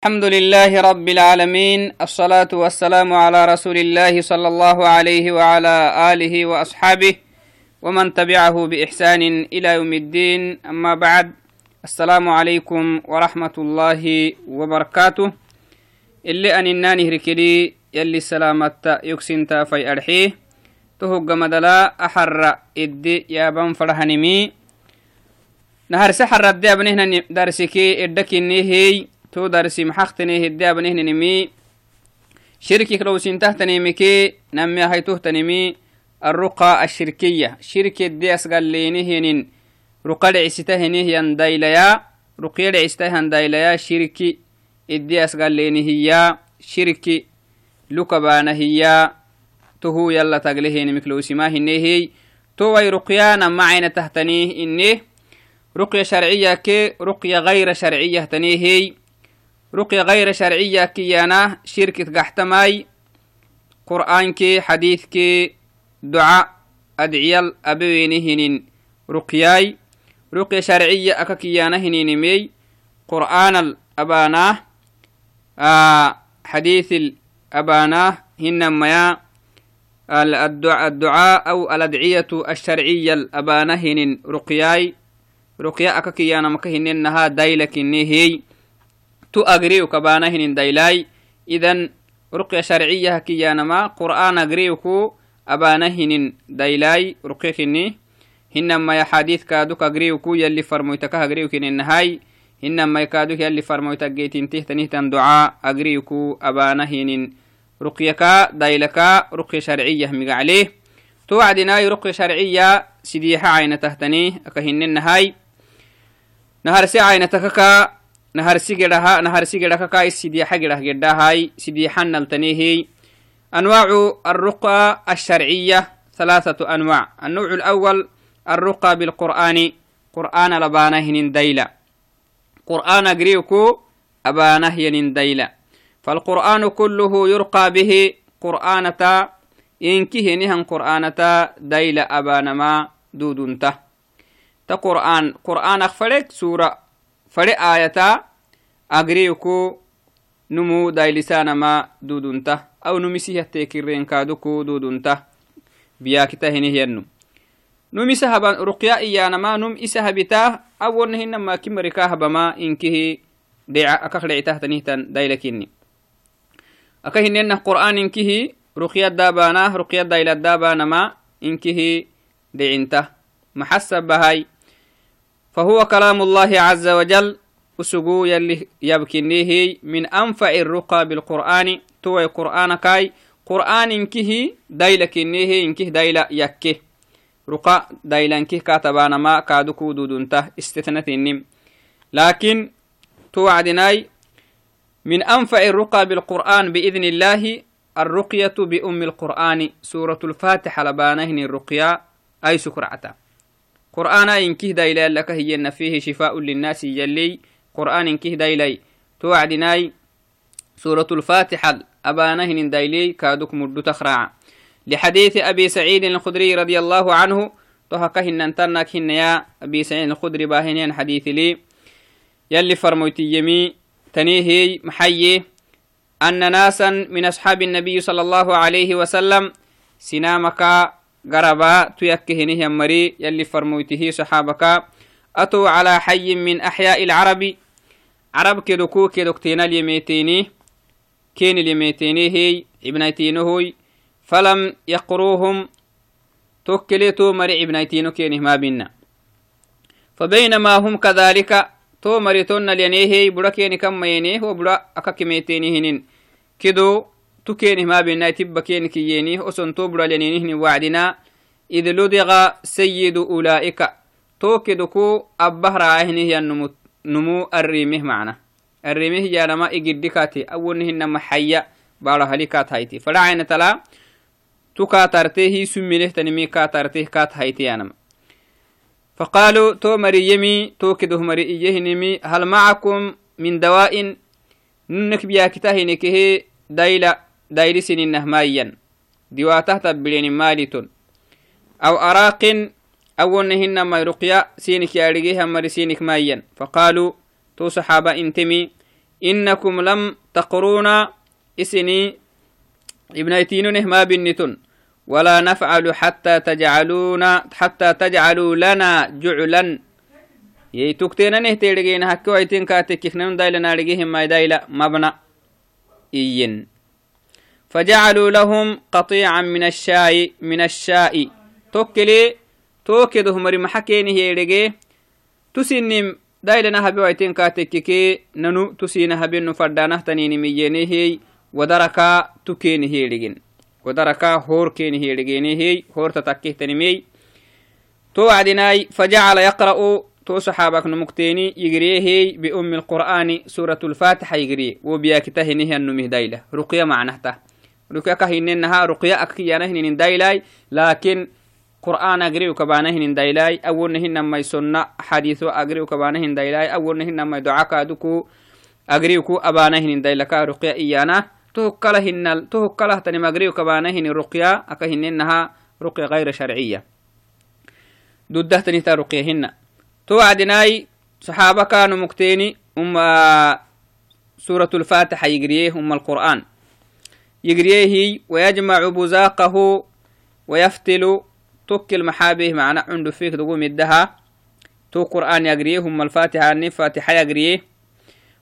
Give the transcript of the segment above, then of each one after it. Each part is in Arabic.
الحمد لله رب العالمين الصلاة والسلام على رسول الله صلى الله عليه وعلى آله وأصحابه ومن تبعه بإحسان إلى يوم الدين. أما بعد السلام عليكم ورحمة الله وبركاته. اللي أن الناني ركلي يلي سلامة يكسنتا في أرحيه تهج مدلا أحر إدي يا بن فرحنمي. نهار سحر ردي أبنهن درسكي إدكي هي تو درسي محختني هدي أبنهنمي شركي كروسين تحتنمكي نمي هاي تهتنمي الرقى الشركية شركة دي أسقال لينهن رقى لعستهنه يندايليا رقية لعستهن دايليا شركي إدي أسقال لينهيا شركي لكبانا هي تهو يلا تقلهن مكلوسي ما هنهي رقية غير شرعية كيانا شركة قحتماي قرآن كي حديث كي دعاء أدعيال أبوينهن رقياي رقية شرعية أككيانا هنينمي قرآن الأباناه آه حديث الأباناه هنما الدعاء, الدعاء أو الأدعية الشرعية الأبانهن رقياي رقيا أككيانا مكهننها دايلك هي تو أجريو كبانهن دايلاي. إذن رقية شرعية كيانا ما قرآن أجريوكو أبانهن دايلاي رقيا كني. هنما يا حديث كادوك أجريوكو يلي فرمويتك أجريوك النهاي هنما يكادوك يلي فرمويتك جيتين تهتنه دعاء أجريوكو أبانهن رقيكا دايلكا رقية شرعية مقعليه توعدنا رقية شرعية سديحة عين تهتني. أكهن النهاي نهار سي عين تككا سديحة جره جدهاي سديحة نلتنيه أنواع الرقى الشرعية ثلاثة أنواع. النوع الأول الرقى بالقرآن. قرآن لبانه ديلا. قرآن جريوكو أبانه ديلا. فالقرآن كله يرقى به قرآنة إنكه نهن قرآنة ديلا أبانما دودنته تا قرآن قرآن أخفرك سورة fare aayata agriyuku numu dailisanama dudunta aw numisihyateekirenkaduku dudunta biyakita hinihyannu numisa haban ruqya iyanama num isa habita. Awonna hinamaki marika habama inkihi deca akakdhecitahtanihtan dailakini aka hinenah qur'an inkihi ruqya daabana ruqya daila inkihi decinta maxasa فهو كلام الله عز وجل أسقو يلي يبكنيه من أنفع الرقى بالقرآن. توي قرآن كاي قرآن إنكه دايلة كنيه إنكه دايلة يكه. رقى دايلة إنكه كاتبانا ما كادوكو دودونته استثنت النم لكن توعدناي من أنفع الرقى بالقرآن بإذن الله الرقية بأم القرآن. سورة الفاتحة لبانهن الرقية أي سكرعتا قرآن إنكه دايلي لك هي فيه شفاء للناس يلي قرآن إنكه دايلي توعدناي سورة الفاتحة أبانهن دايلي كادوك مدو تخرع لحديث أبي سعيد الخدري رضي الله عنه تهكهن انتنك هن يا أبي سعيد الخدري باهنين حديث لي يلي فرموتي يمي تنيهي محيي أن ناسا من أصحاب النبي صلى الله عليه وسلم سنامك قربا تيكهنه مري يلي فرموته صحابك. أتوا على حي من أحياء العرب. عرب كدكو كدكتين اليميتيني كين اليميتيني هي ابنيتينه فلم يقروهم توكليتو مري ابنيتينو كينه ما بينا. فبينما هم كذلك تو مريتون لينيه بڑا كيني كم مينيه وبڑا أكا كميتيني هنين. كدو تكينه ما بينا تبا كيني كيينيه أسن تو بڑا لينيه وعدنا إذ لدغ سيد أولئك توكدكو أبه راهنه النمو نمو الريمه معنا. الريمه جانما إجدكاتي أولنهن محيا بارا هلكات هايتي. فلا عين تلا تكاترته هي سمينه تنمي كاترته كات هايتي أنما فقالوا تو مريمي تو كده مريئيه نمي هل معكم من دواء؟ ننك بيا كتاهنك هي دايلا دايلسن النهمايا دواء تحت بلين مالتون أو أراق أولنهن ما رقيا سينك يارجيها مر سينك مايا. فقالوا تو صحابة انتمي إنكم لم تقرونا إسني ابنيتينونه ما بنتن ولا نفعل حتى تجعلون حتى تجعلوا لنا جعلا. يي تكتينا نهتيرجين هكو أيتين كاتك كفنن دايلا نارجيهم ما دايلا مبنى. إين فجعلوا لهم قطيعا من الشاي من الشاي توكلي توكده مري محكيني هيرجي تسنم دايلا نهبي ويتين كاتككي ننو تسينا هبي نفردانه تنيني مييني هي. ودركا تكيني هيرجين ودركا هور كيني هيرجيني هي. هور تتكيه تنمي تو عدناي فجعل يقرأ. تو صحابك نمكتيني يجريه بأم القرآن سورة الفاتحة يجريه وبياكته نهي النمي دايلة رقية معنهته رقية كهننها رقية أكيانه نين دايلاي لكن قرآن أجري كبانهن دايلاي أول نهن ما يسنة حديث أجري كبانهن دايلاي أول نهن ما دعاء كادوكو أجري كو أبانهن دايلكا رقية إيانا. تهكلهن تهكله تنم أجري كبانهن رقية أكهننها رقية غير شرعية. دده تنتا رقيهن توعدناي صحابة كانوا مكتيني أم سورة الفاتحة يقرية أم القرآن. يقريه ويجمع بزاقه ويفتل توكل محابه معنا عنده فيك تقوم يدها تو قرآن يقريه أم الفاتحة أني فاتحة يقريه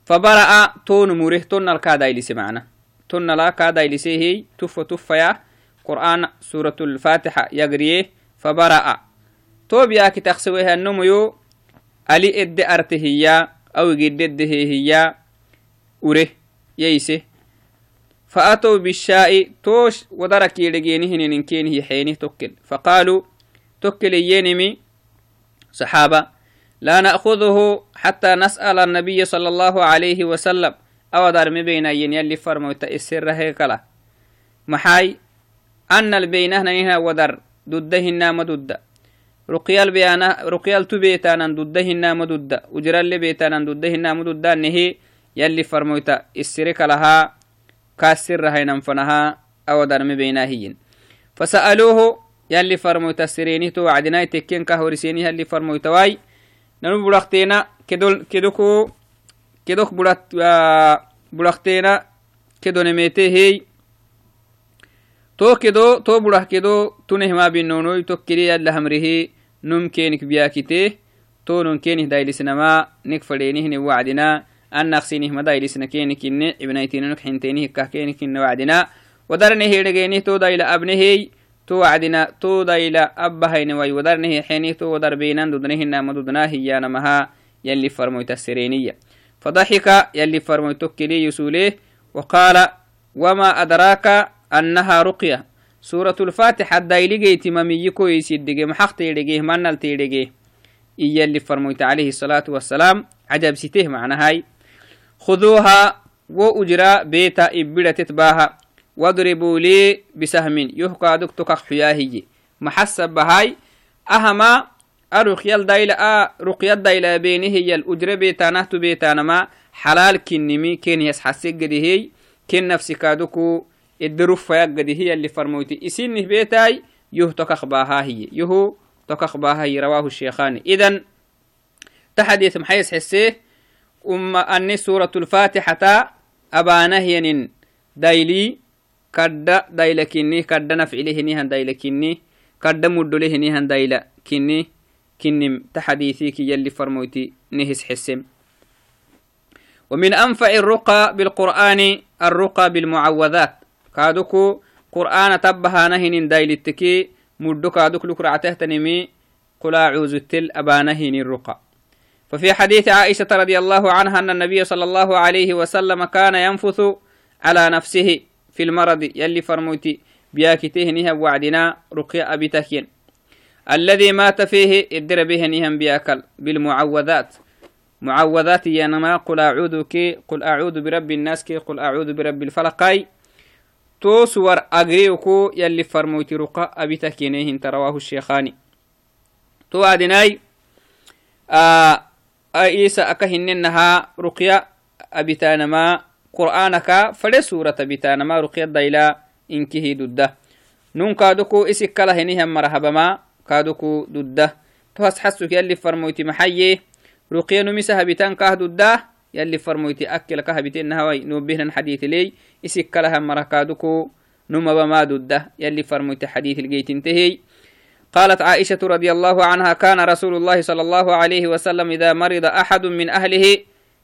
فبرأ تون مره تون الكادايلسي معنا تون لا كادايلسي هي تف تف يا قرآن سورة الفاتحة يقريه فبرأ تو بياك تخسويها النمو ali edde arte hiya awigededdehe hiya ure yeyse فأتوا بالشاء توش ودرك يلقينه ننكينه حينه توكل. فقالوا توكل ينمي صحابة لا نأخذه حتى نسأل النبي صلى الله عليه وسلم. أو دار مبين ين يلي فرمو تأسر هيكلا محاي أن البينه نيها ودر ضدهن مدد رقيال بيانا رقيال تبيتانا ضدهن مدد وجرال بيتانا ضدهن مدد نهي يلي فرمويتا السرك لها كاسر هينا فنها أو درم بيناهين فسألوه يلي فرمويتا السريني تو عدناي تكين كهورسيني يلي فرمويتا واي ننو بلغتينا كدول كدوكو كدوك بلغت بلغتينا كدو نميتي هي. تو كدو تو بلغ كدو تنه ما بينونو تكري يلا همره نم كينك بياكته تو نم كينه دايلسنما نك فلينه كهكينك إن وعدنا. ودرنه هيرجينه تو دايل أبنه تو وعدنا تو دايل أبهين وي. ودرنه حينه تو ودر بينان ددنه نام ددنا هي نمها يلي فرمو تسرينية فضحك يلي فرمو تكلي يسوليه وقال وما أدراك أنها رقية. سورة الفاتحة دايلي تمامي كويس يدقي محق تيدقيه منال تيدقيه إيا اللي فرميت عليه الصلاة والسلام عجب سته معنى هاي. خذوها وأجرى بيتا إبدا تتباها. واضربوا لي بسهم. يهقى دكتك حياهي. محسب بهاي. أهما أرقيال دايلا آ رقيال دايلا بينه. هي بيتا نهتو بيتا نما. حلال كنمي. كين يسحسك هي كن نفسك دكو. الدروف فيقدي هي اللي فرموتي. إسينه بيتاي. يهو تكخ باها هي يهو تكخ باها هي رواه الشيخان. إذن تحديث محيس حسيه. أم أني سورة الفاتحة أبانهين دايلي كد دايلكني كد نفعله نيهن دايلكني كد مدله نيهن دايلكني كنم تحديثيك يلي فرموتي نهس حسم. ومن أنفع الرقى بالقرآن الرقى بالمعوذات. كادوكو قرآن تبها نهن دايلتكي مدو كادوك لك رعته قل أعوذ التل أبانهن الرقى. ففي حديث عائشة رضي الله عنها أن النبي صلى الله عليه وسلم كان ينفث على نفسه في المرض. يلي فرموتي بياكته نهم وعدنا رقيا أبي تكين. الذي مات فيه ادر به نهم بياكل. بالمعوذات. معوذات ينما قل أعوذ كي قل أعوذ برب الناس كي قل أعوذ برب الفلقاي تو سور أغريوكو يلي فرموتي رقا أبي تكينيهن ترواه الشيخاني. تو أدناي آه إيسا أكهننها رقيا أبتانما قرآنك فلي سورة أبتانما رقيا دايلا إنكه دده نون كادوكو إسك كلهنهم مرحبا ما كادوكو دده تهس حسك يلي فرموتي محيي. رقيا نمسها بتان كاه دده يلي فرمويتي أكل كهبتين هواي نوبهنا حديث لي. إسك لها مركادكو نما بما ده قالت عائشة رضي الله عنها كان رسول الله صلى الله عليه وسلم إذا مرض أحد من أهله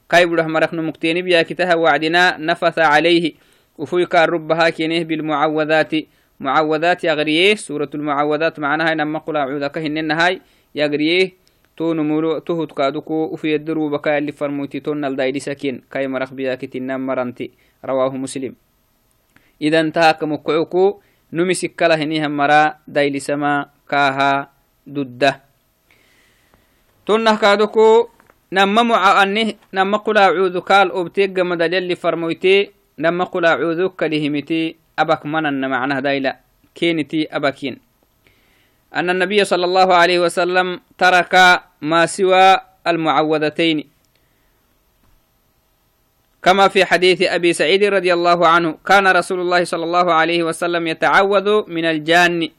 كيبره مرخن مكتين بيا كتها وعدنا نفث عليه. وفيك ربها كينه بالمعوذات. معوذات يغريه سورة المعوذات معناها نما قل أعوذ كهن هاي. يغريه تو نمولو تهت كادوكو وفي يدرو بكا اللي فرموتي تون الدايدي سكين كاي مرخ بيا كتنام مرنتي رواه مسلم. إذا انتهى كمكعوكو نمسك كلا هنيها مرا دايلي سما كاها ددة. تنه كادوكو نما مع أنه نما قل أعوذ كال أبتيق مدل اللي فرموتي نما قل أعوذ كلهمتي أبك منن معناه دايلا كينتي أبكين. أن النبي صلى الله عليه وسلم ترك ما سوى المعوذتين. كما في حديث أبي سعيد رضي الله عنه كان رسول الله صلى الله عليه وسلم يتعوذ من الجان.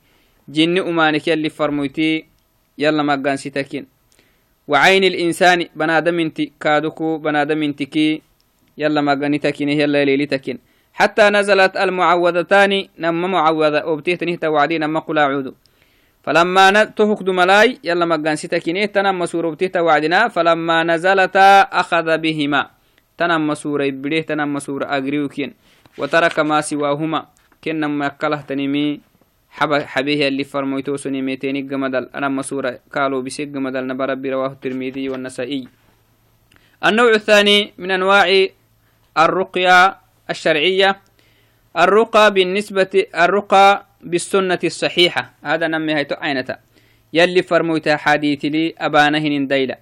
جن أمانك يلي فرموتي يلا ما ستكين وعين الإنسان بنادم انت كادوكو بنادم انتكي يلا ما قانتكين يلا ليلتكين حتى نزلت المعوذتان نما معوذة وبتيتني توعدين نما قل أعوذ. فلما تهكد ملاي يلا ما قانتكين تنم سورة توعدنا. فلما نزلتا أخذ بهما. تنم سورة إبليه تنم سورة أغريوكين وترك ما سواهما. كنما يكله تنمي حبيه اللي فرمويتو سني ميتيني جمدل أنا مسورة قالوا بسيق جمدل نبر رواه الترمذي والنسائي. النوع الثاني من أنواع الرقية الشرعية الرقى بالنسبة الرقى بالسنة الصحيحة. هذا نمي هيتو عينتا. يلي فرمويتها حديث لي أبانهن ديلة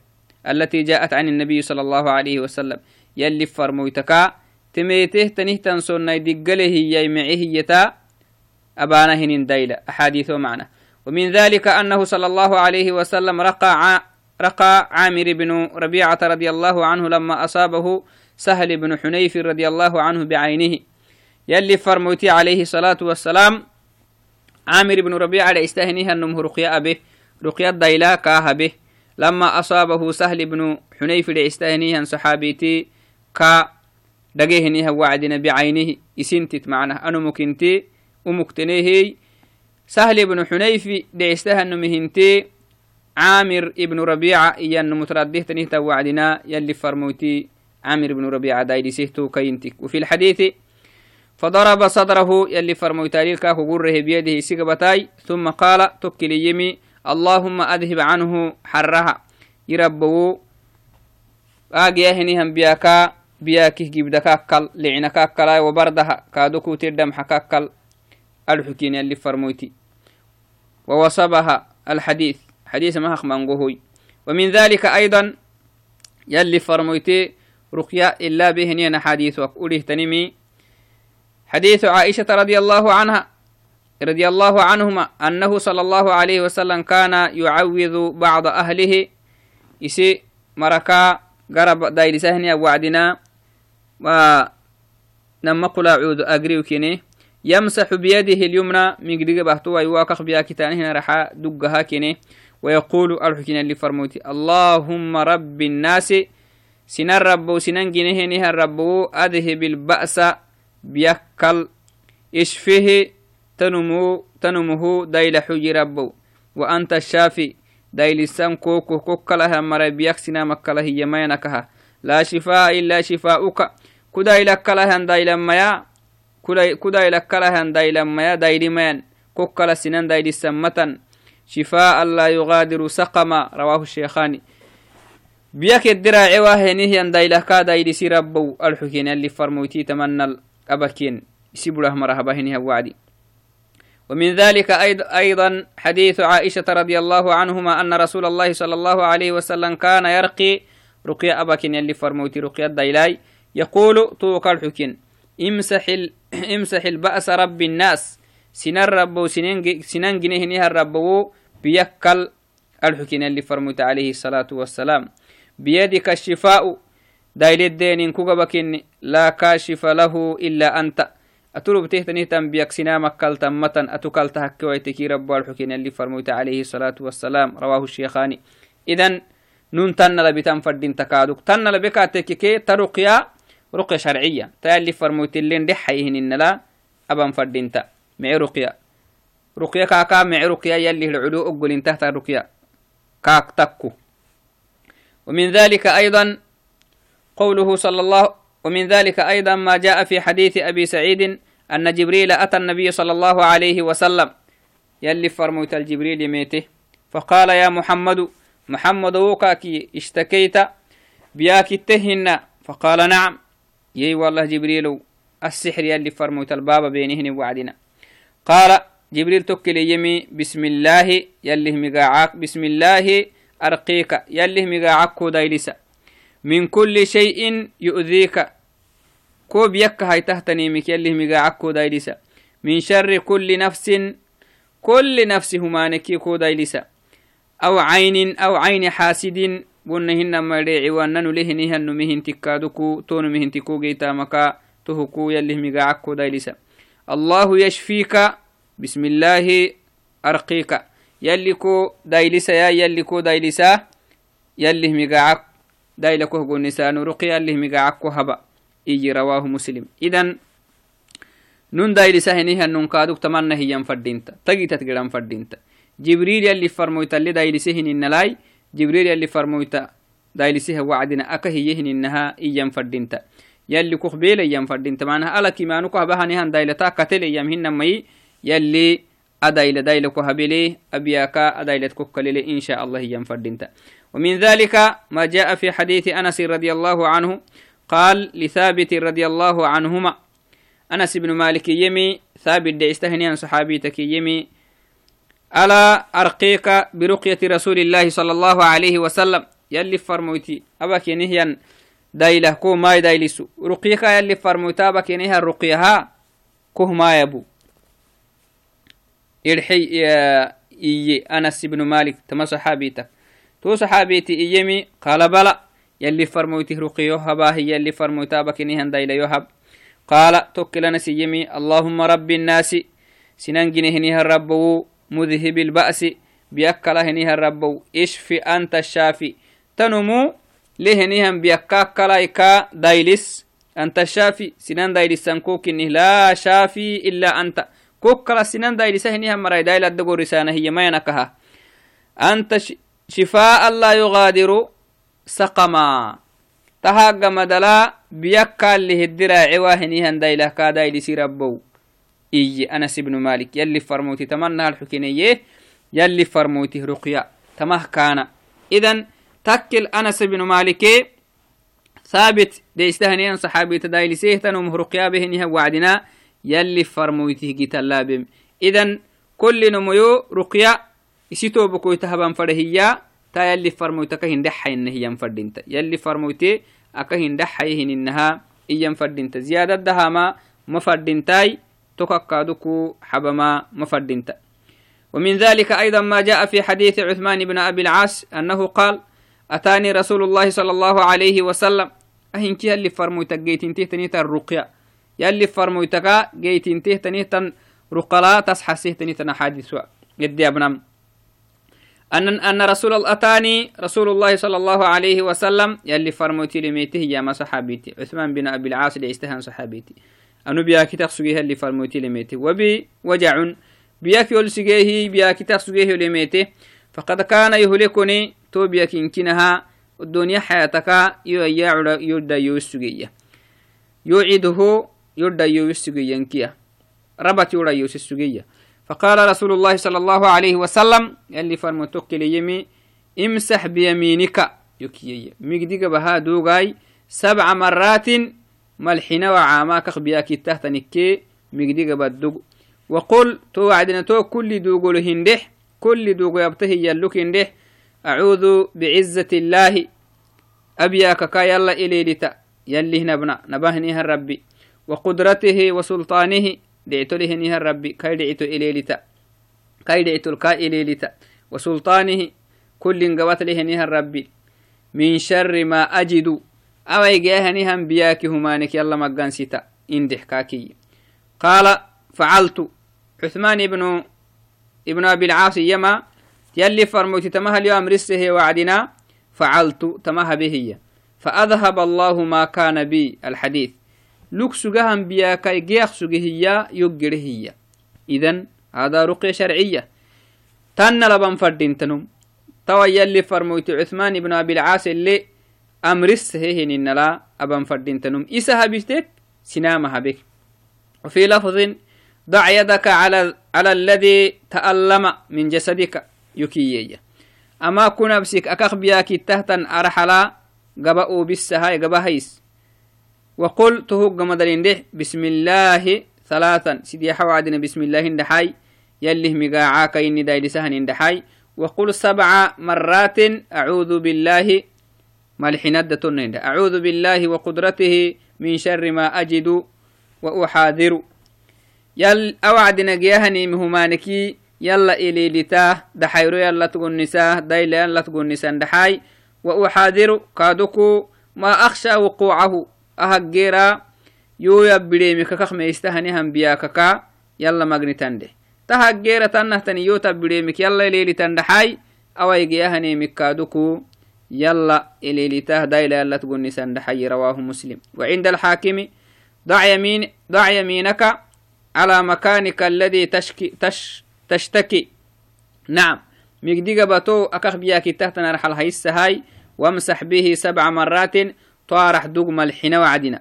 التي جاءت عن النبي صلى الله عليه وسلم. يلي فرمويتكا تميته تنهتن سنة دقله يمعه يتا أبانا هنين ديلة أحاديث معنا. ومن ذلك أنه صلى الله عليه وسلم رقى رقى عامر بن ربيعة رضي الله عنه لما أصابه سهل بن حنيف رضي الله عنه بعينه. يلي فرموتي عليه الصلاة والسلام عامر بن ربيعة استهنيها النمه رقيا به رقيا الديلا كاها به. لما أصابه سهل بن حنيف لإستهنيها صحابيتي كا دقيهنيها وعدنا بعينه. إسنتت معنا أنا مكنتي ومكتنيه سهل بن حنيف دعستها النمهنتي عامر ابن ربيعة إيان مترديه تنيه توعدنا يلي فرموتي عامر بن ربيعة دايدي سيهتو كينتك وفي الحديث فضرب صدره يلي فرموتاري الكاكو قره بيده سيقبتاي ثم قال تكلي يمي اللهم أذهب عنه حرها يربو آقياهنهم بياكا بياكه جبدكاكل لعنكاكلا وبردها كادوكو تردم حكاكل الحكين اللي فرموتي ووصبها الحديث. حديث ما منقوهي ومن ذلك أيضا يلي فرموتي رقيا إلا بهنين حديث وقوله تنمي. حديث عائشة رضي الله عنها رضي الله عنهما أنه صلى الله عليه وسلم كان يعوذ بعض أهله. إسي مركا قرب دايل سهني وعدنا ونما قل أعوذ أقريو يمسح بيده اليمنى من قد بهتو ويواكخ بها كتانه رحا دقها كني ويقول الحكين اللي فرموتي. اللهم رب الناس سنن رب سنن جنه الرب أذهب البأس بيكل إشفه تنمو تنمه دايل حجي رب وأنت الشافي دايل السم كوكو كوكلها مر بيكسنا مكله يمينكها لا شفاء إلا شفاؤك كدايلك لها دايل ميا. دايلميا دايلمين كوكلا سنان دايل سمتا شفاء لا يغادر سقما. رواه الشيخاني. بيك الدراع واهنه ان دايلكا دايل سيربو. الحكين اللي فرموتي تمنى الأبكين يسيبوا له مرهبهنها وعدي. ومن ذلك أيضا حديث عائشة رضي الله عنهما أن رسول الله صلى الله عليه وسلم كان يرقي رقيا أبكين اللي فرموتي رقيا الدايلاي يقول طوق الحكين. امسح ال... امسح البأس رب الناس. سنن ربو سنن سنن جنيه الربو بيكل. ألحكين اللي فرمت عليه الصلاة والسلام. بيدك الشفاء. دايل الدين كوكبكن لا كاشف له إلا أنت. أترب تهتني تنبيك سنا مكال تمتن أتكال تهكويتك رب ألحكين اللي فرمت عليه الصلاة والسلام. رواه الشيخاني. إذن نون تن لبتن فردين تكادوك تن لبكاتك ترقيا رقية شرعية. تالي فرموت اللين دي حيهن إنلا أبا فردين تا معي رقيا رقيا كاكا معي رقيا يلي العلو أقول تحت الرقيا كاك تكو. ومن ذلك أيضا قوله صلى الله ومن ذلك أيضا ما جاء في حديث أبي سعيد أن جبريل أتى النبي صلى الله عليه وسلم. يلي فرموت الجبريل يميته فقال يا محمد محمد وكاكي اشتكيت بياك التهن. فقال نعم. يي والله جبريل السحر يلي فرموت الباب بينهن وعدنا. قال جبريل تكل يمي بسم الله يلي مقاعاك بسم الله أرقيك يلي مقاعاك دايلسا من كل شيء يؤذيك. كوب يك هاي تهتني مك يلي مقاعاك دايلسا من شر كل نفس كل نفس همانك كو دايلسا أو عين أو عين حاسد بنهن مريعي وأنن لهنهن مهن تكادكو تون مهن تكو جيتا مكا تهكو يلي مقاعكو دايلسا الله يشفيك بسم الله أرقيك يلي كو دايلسا يا يلي كو دايلسا يلي مقاعك دايلكو هقو نسان رقي يلي مقاعكو هبا إيجي رواه مسلم إذن دايلسا هنيها نون كادوك تمنى هي فردينتا تجي تتقران فردينتا جبريل يلي فرمويتا اللي دايلسهن النلاي جبريل يلي فرمويتا دايلسها وعدنا أكهيهن إنها إيام فردينتا يلي كخبيل أيام فردينتا معناها ألا كما نكه بهنها دايلتا كتل أيام هن مي يلي أدايل دايل كهبلي أبياكا أدايل كوكلي إن شاء الله أيام فردينتا ومن ذلك ما جاء في حديث أنس رضي الله عنه قال لثابت رضي الله عنهما أنس بن مالك يمي ثابت دي استهنيا صحابيتك يمي ألا أرقيك برقية رسول الله صلى الله عليه وسلم؟ يلي فرموتي. أباك نهيا دايله كو ما دايلسو رقيك يلي فرموتا أباك نهيا رقيها كه ما يبو إرحي إي أنس بن مالك تما صحابيتك تو صحابيتي إيمي قال بلا يلي فرموتي رقيو هباه يلي فرموتا أباك نهيا دايله يهب قال توكلنا سيمي اللهم رب الناس. سننجنهنها الرب مذهب البأس بيكلا هنيها الرب اشفي أنت الشافي. تنمو لهنيها بيكاكلا إكا دايلس. أنت الشافي. سنان دايلس سنكوك إنه لا شافي إلا أنت. كوكلا سنان دايلس هنيها مراي دايلة دقو رسانة هي ما ينكها. أنت شفاء الله يغادر سقما. تهاق مدلا بيكا اللي هدرا عواهنيها دايلة كا دايلسي ربو. إي أنس بن مالك. يلي فرموتي تمنى الحكينية يلي فرموتي رقيا تمه كان. إذن تكل أنس بن مالك ثابت. دي استهنيا صحابي تدايل سيهتن ومهرقيا بهنها وعدنا. يلي فرموتي جيت اللابم إذن كل نميو رقيا إسيتو بكوي تهبان فرهيا. تا يلي فرموتك هندحا إنه فردينتا يلي فرموتي أكا هندحا إنها إيان فردينتا زيادة دهاما مفردينتاي تككادكو حبما مفردنت ومن ذلك أيضا ما جاء في حديث عثمان بن أبي العاص أنه قال أتاني رسول الله صلى الله عليه وسلم. أهنك يلي فرمويتك جيتين تهتنيتا الرقية يلي فرمويتك جيتين تهتنيتا رقلا تصحى سهتنيتا حادث قد أبنم أن أن رسول الله أتاني رسول الله صلى الله عليه وسلم يلي فرموتي لميته يا ما صحابيتي. عثمان بن أبي العاص ليستهان صحابيتي. أنو بياكي تقصجيه اللي فرموتي لميتي. وبي وجع بياكي ولسجيه بياكي تقصجيه لميتي. فقد كان يهلكني تو بياكي إنكنها الدنيا حياتك يويا يرد يوسجيه يوعده يرد يوسجيه انكيا ربط يرد يوسجيه فقال رسول الله صلى الله عليه وسلم يلي فرمتك ليمي امسح بيمينك. يكيي مجدك بها دوغاي سبع مرات ملحنا وعاما كخبياك التهتنكي مقدي قبدق وقل تو عدنا تو كل دوغو لهندح كل دوغو يبتهي يلوك هندح. أعوذ بعزة الله. أبياك كا يلا إليلتا يلي نبنا نبهنيها الربي. وقدرته وسلطانه. دعتو لهنيها الربي. كاي دعتو إليلتا كاي دعتو الكا إليلتا وسلطانه. كل قوات لهنيها الربي. من شر ما أجد أوي جاهني هم بياك همانك يلا مجان سيتا إن دحكاكي قال فعلت. عثمان ابن ابن أبي العاص يما يلي فرموت تمها اليوم رسه وعدنا. فعلت تمها به فأذهب الله ما كان بي الحديث. لوكس جهم بياك جيخس جهيا يجرهيا إذن هذا رقية شرعية. تن لبن فردين تنم. توا يلي فرموت عثمان ابن أبي العاص اللي أمرس هي لا أبن فردين تنم. إسها بيستك سنامها بك وفي لفظ ضع يدك على على الذي تألم من جسدك. يكيي أما كنا بسك أكخ بياك تهتن أرحلا قبأوا بالسهاي قبهيس. وقل تهوق مدلين ده بسم الله ثلاثا. سيدي حوادنا بسم الله اندحاي. يلي مقاعاك إني دايل سهن اندحاي. وقل سبع مرات أعوذ بالله ملحندة أعوذ بالله وقدرته من شر ما أجد وأحاذر. يل أوعدنا جيهني مهمانكي. يلا إلي لتاه دحيرو يلا تقول نساه دايلا يلا تقول نسان دحاي وأحاذر. كادوكو ما أخشى وقوعه. أهجيرا يو يبري مككخ ما يستهني هم بياككا يلا مغني تنده تهجيرا تنه تني. يو تبري مك يلا إلي لتندحاي أو يجيهني مكادوكو يلا إلي لتاه دايلا يلا تقول نسان دحاي رواه مسلم. وعند الحاكم ضع يمين ضع يمينك على مكانك الذي تشكي تش تشتكي. نعم. مجدي باتو أكخ بياكي تحتنا رحل هاي وامسح به سبع مرات طارح دوغ ملحنا وعدنا.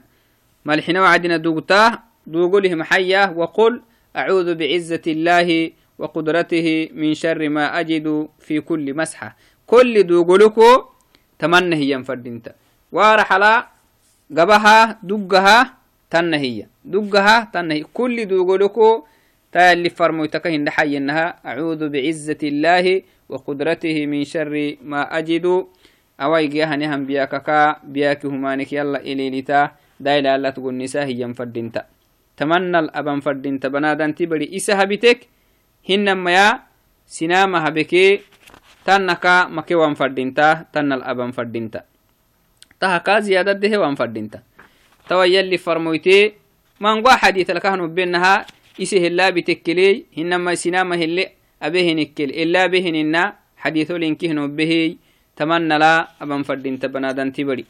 ملحنا وعدنا دوغتاه دوغله محياه وقل أعوذ بعزة الله وقدرته من شر ما أجد في كل مسحة. كل دوغلكو تمنى هي انت وارحلا قبها دقها تنهي دقها تنهي كل دوغلكو تا اللي فرموتك هند حينها أعوذ بعزة الله وقدرته من شر ما أجد. أواي جيها نهم بياككا بياك همانك يلا إليلتا دايلا لا تقول نساء هي فردينتا تمنى الأبن فردينتا بنادان تبري إسا هبتك هنما يا سناما هبكي تنكا مكي وان فردينتا تن الأبن فردينتا تهكا زيادة ده وان فردينتا توا يلي فرمويتي من حديث لكهن بينها isi hela bitekkeley hinama sinama hele abehinekkel ela behinina xadiiso linkihno behey tamanala aban fadinta banadanti bari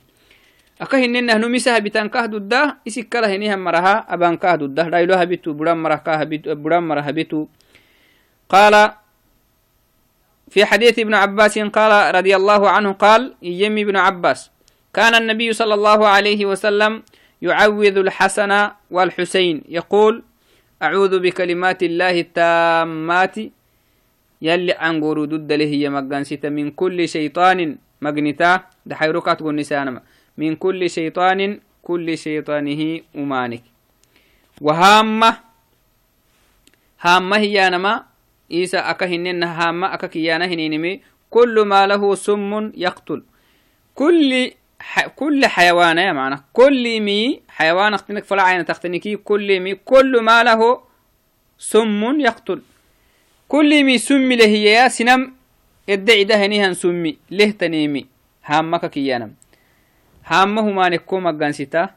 aka hinenah numisah bitankah dudda isikkala hinihan maraha abankah dudda dhaylo habitu buran mara habitu قال في حديث ابن عباس قال رضي الله عنه قال يمي ابن عباس كان النبي صلى الله عليه وسلم يعوذ الحسن والحسين يقول أعوذ بكلمات الله التامات يلي عنقور ضد له هي مقنسة من كل شيطان مقنتا دحيركات نسانما من كل شيطان كل شيطانه أمانك. وهامة هامة هي نما إيسا أكهنن هامة أككيانا هنينمي كل ما له سم يقتل كل كل حيوان يا معنى كل مي حيوان اختنك فلا عين تختنكي كل مي كل ما له سم يقتل كل مي سم له يا سنم يدعي ده نيهن سمي له تنيمي هامك كيانم هامه ما نكو مغانسيتا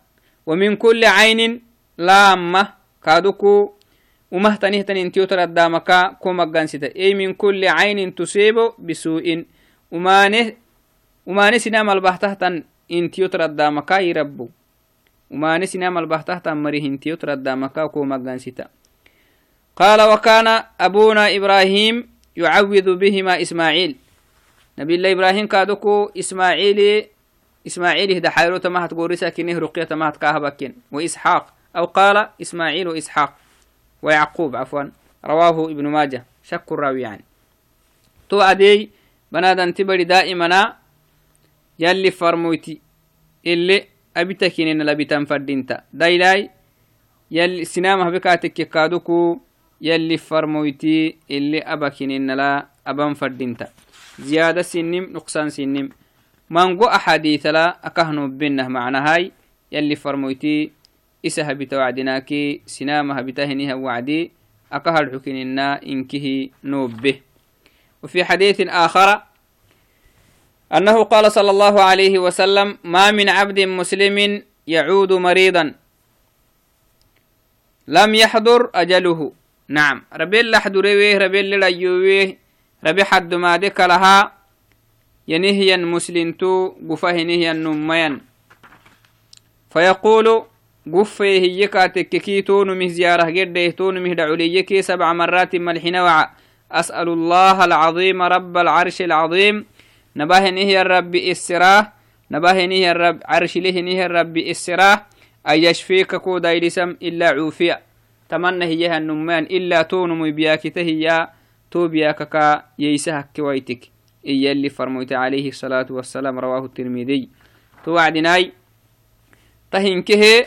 ومن كل عين لامة كادوكو ومهتنه تنين تيوتر الدامكا كو مغانسيتا اي من كل عين تصيب بسوء. ومانه ومانه سنام البحتة intiyo tradamaka irabbo umane sinamal bahtahtan mari hintiyo tradamaka ko magansita قال وكان أبونا إبراهيم يعوذ بهما إسماعيل. نبي الله إبراهيم كادوكو إسماعيل إسماعيل هدا حيرو تمهت قوريسا كنه رقية تمهت كاهبكين. وإسحاق. أو قال إسماعيل وإسحاق. ويعقوب عفوا رواه ابن ماجه شك الراوي يعني تو أدي بنادن تبري دائما يلي فرمويتي اللي أبتكين لبتن فردينتا. دايلاي يلي سنامة بكاتك كادوكو يلي فرمويتي اللي أبكين لا أبان فردينتا. زيادة سنم نقصان سنم. مانغو أحاديث لا أكهنو بينه معنى هاي يلي فرمويتي إسها بتوعدناكي سنامة بتهنها وعدي أكهر حكيننا إنكه نوب به وفي حديث آخر أنه قال صلى الله عليه وسلم ما من عبد مسلم يعود مريضا لم يحضر أجله نعم ربي الله حضره ربي الله يويه ربي حد ما دك لها ينهيا مسلمتو قفه نهيا نميا فيقول قفه هيكا تككي تونمه زيارة قده تونمه دعوليكي سبع مرات ملحنا وع أسأل الله العظيم رب العرش العظيم نباه نهي الرب السراه نباه نهي الرب عرش له نهي الرب السراه أن يشفيك كو دايلسم إلا عوفيا تمنى هي النمان إلا تونم بياك تهيا تو كا ييسهك كويتك إيا اللي فرميت عليه الصلاة والسلام رواه الترمذي تو وعدناي تهنكه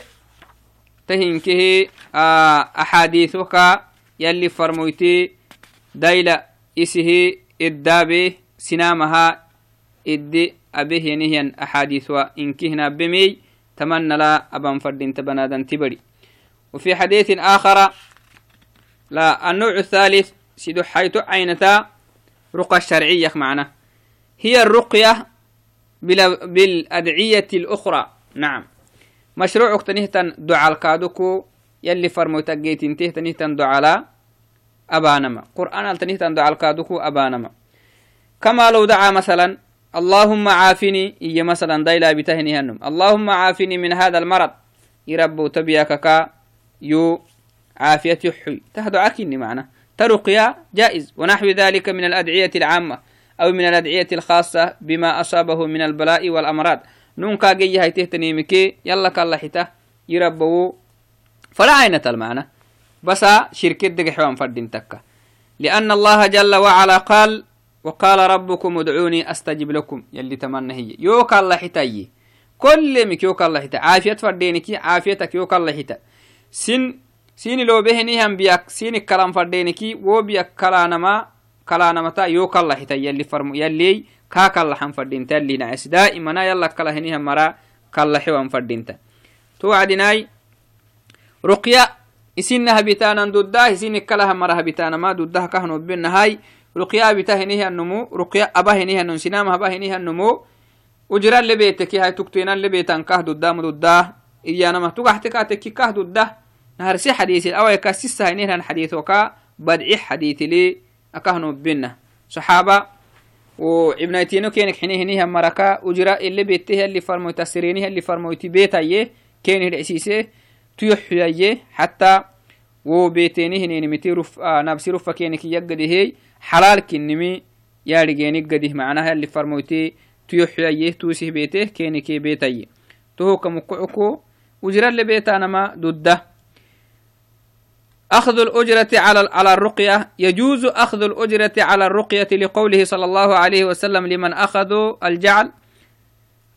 تهنكه آه أحاديثك يلي فرميتي دايلا إسه إدابه سنامها إدي أبه ينهيا أحاديث وإنكهنا بمي تمنى لا أبا فردين تبنادا تبري. وفي حديث آخر لا النوع الثالث سيدو حيث عينتا رقى الشرعية معنا. هي الرقية بالأدعية الأخرى. نعم. مشروع تنهتن دعاء الكادوكو يلي فرمو تجيت انتهت تنهتن دعاء أبانما. قرآن تنهتن دعاء الكادوكو أبانما. كما لو دعا مثلا اللهم عافني إيا مثلا دايلا بتهني هنم. اللهم عافني من هذا المرض. يربو تبياك كا يو عافية يحوي تهدو عكني معنا. ترقيا جائز. ونحو ذلك من الأدعية العامة أو من الأدعية الخاصة بما أصابه من البلاء والأمراض. نون كاجي هاي تهتنيمكي يلا كالله حتا يربو فلا عينة المعنى بس شركة دقحوان فردين تكا. لأن الله جل وعلا قال وقال ربكم ادعوني أستجب لكم. يلي تمنى هي. يوك الله حتاي كل مك يوك الله حتا عافية فردينك عافيتك يوك الله حتا سن سين لو بهني هم بيك سين الكلام فردينك و بيك كلانما كلانما تا يوك الله حتا يلي فرمو يلي كاك الله هم فردين تلي نعس دائما يلا كلا هني هم مرا كلا حوان فردين توعدناي رقيا إسنها بتانا ضدها إسن كلها مرها بتانا ما ضدها كهنو بين هاي رقيا بتهنيه النمو رقيا أبهنيه النمو سنام أبهنيه النمو وجرا اللي بيتك هاي تكتينا اللي بيتان كه ضده مضده إيانا ما تقحتك تك كه ضده نهر سي حديث الأول كاسس هينيه الحديث وكا بدعي حديث لي أكهنو بينا صحابة وابن ايتينو كينك حينيه نيه مركا وجرا اللي بيته اللي فرمو تسرينيه اللي فرمو تبيتا يه كين العسيسه تيحيا حتى وبيتينيه نينمتي رف آه نابسي رفا كينك يقده حلال كنمي يارجيني قده معناها اللي فرموتي تيحييه توسيه بيته كينكي بيتي تهو كمقعكو وجرا اللي بيتانا ما ضده أخذ الأجرة على على الرقية يجوز أخذ الأجرة على الرقية لقوله صلى الله عليه وسلم لمن أخذوا الجعل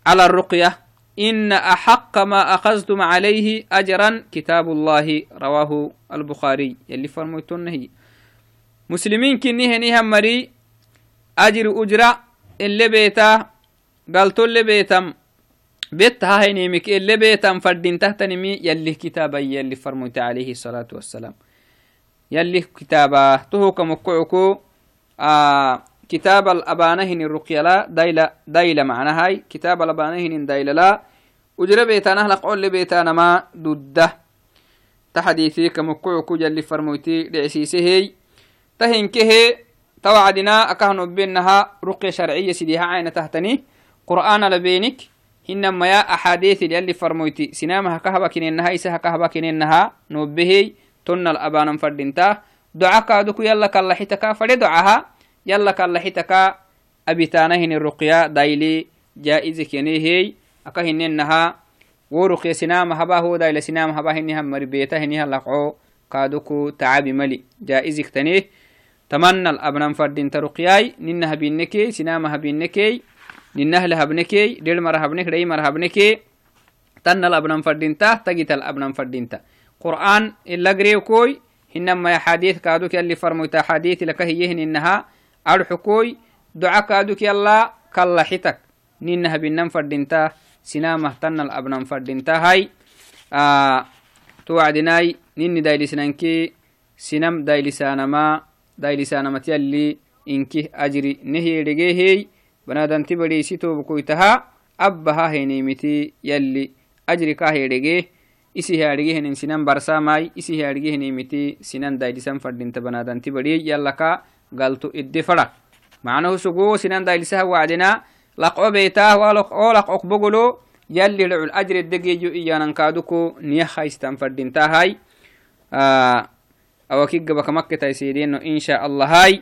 على الرقية إن أحق ما أخذتم عليه أجرا كتاب الله رواه البخاري. يلي فرموتون هي مسلمين كنيه نيه مري أجر أجرة اللي بيتا قالت اللي بيتم بيت هاي نيمك اللي بيتم فردين تحت نمي يلي كتابا يلي فرموت عليه الصلاة والسلام. يلي كتابا تهو كمكعكو آه كتاب الأبانهن الرقية لا دايلة دايلة معنى هاي. كتاب الأبانهن دايلة لا. وجر بيتانا لقول بيتانا ما ضده تحديثي كمكعكو يلي فرموتي لعسيسه تهنكه توعدنا أكهن بينها رقية شرعية سيديها عين تهتني قرآن لبينك. إنما يا أحاديث اللي فرموتي سنامها كهبا كنينها إسها كهبا كنينها نوبهي تن الأبانا فردينتا. دعا كادوك يلا كالله حتكا فرد دعاها. يلا كالله حتكا. أبتانهن الرقية دايلي جائزك ينهي أكهننها ورقية سنامها با هو دايل سنامها با هنها مربيته هنها لقعو. كادوكو تعابي ملي. جائزك تنيه تمنى الأبنان فردين ترقياي ننها بينكي سنامها بينكي ننه لهبنكي دير مرهبنك دي مرهبنكي تن الأبنان فردينتا تجت الأبنان فردينتا. قرآن إلا قريو كوي إنما يا حديث كادوك اللي فرموتا حديث لك هيهن إنها أرحكوي دعا كادوك يلا كلا حتك. ننها بنن فردينتا سنامة تن الأبنان فردينتا. هاي آه banadanti badhiisitobkoytaha abbaha henimiti yalli ajri ka hedhege isi headhigehenen sinan barsamai isi headhigehenimiti sinan daidisan fadinta banadanti badhi yallaka galto idde fada macnahu sugo sinan daidisaha wacdena laqo beetaa oo laqok bogolo yalli lacul ajre degeeyo iyanankaduko niya haystan fadintahay awakigabakamakketaiseedeno insha allahai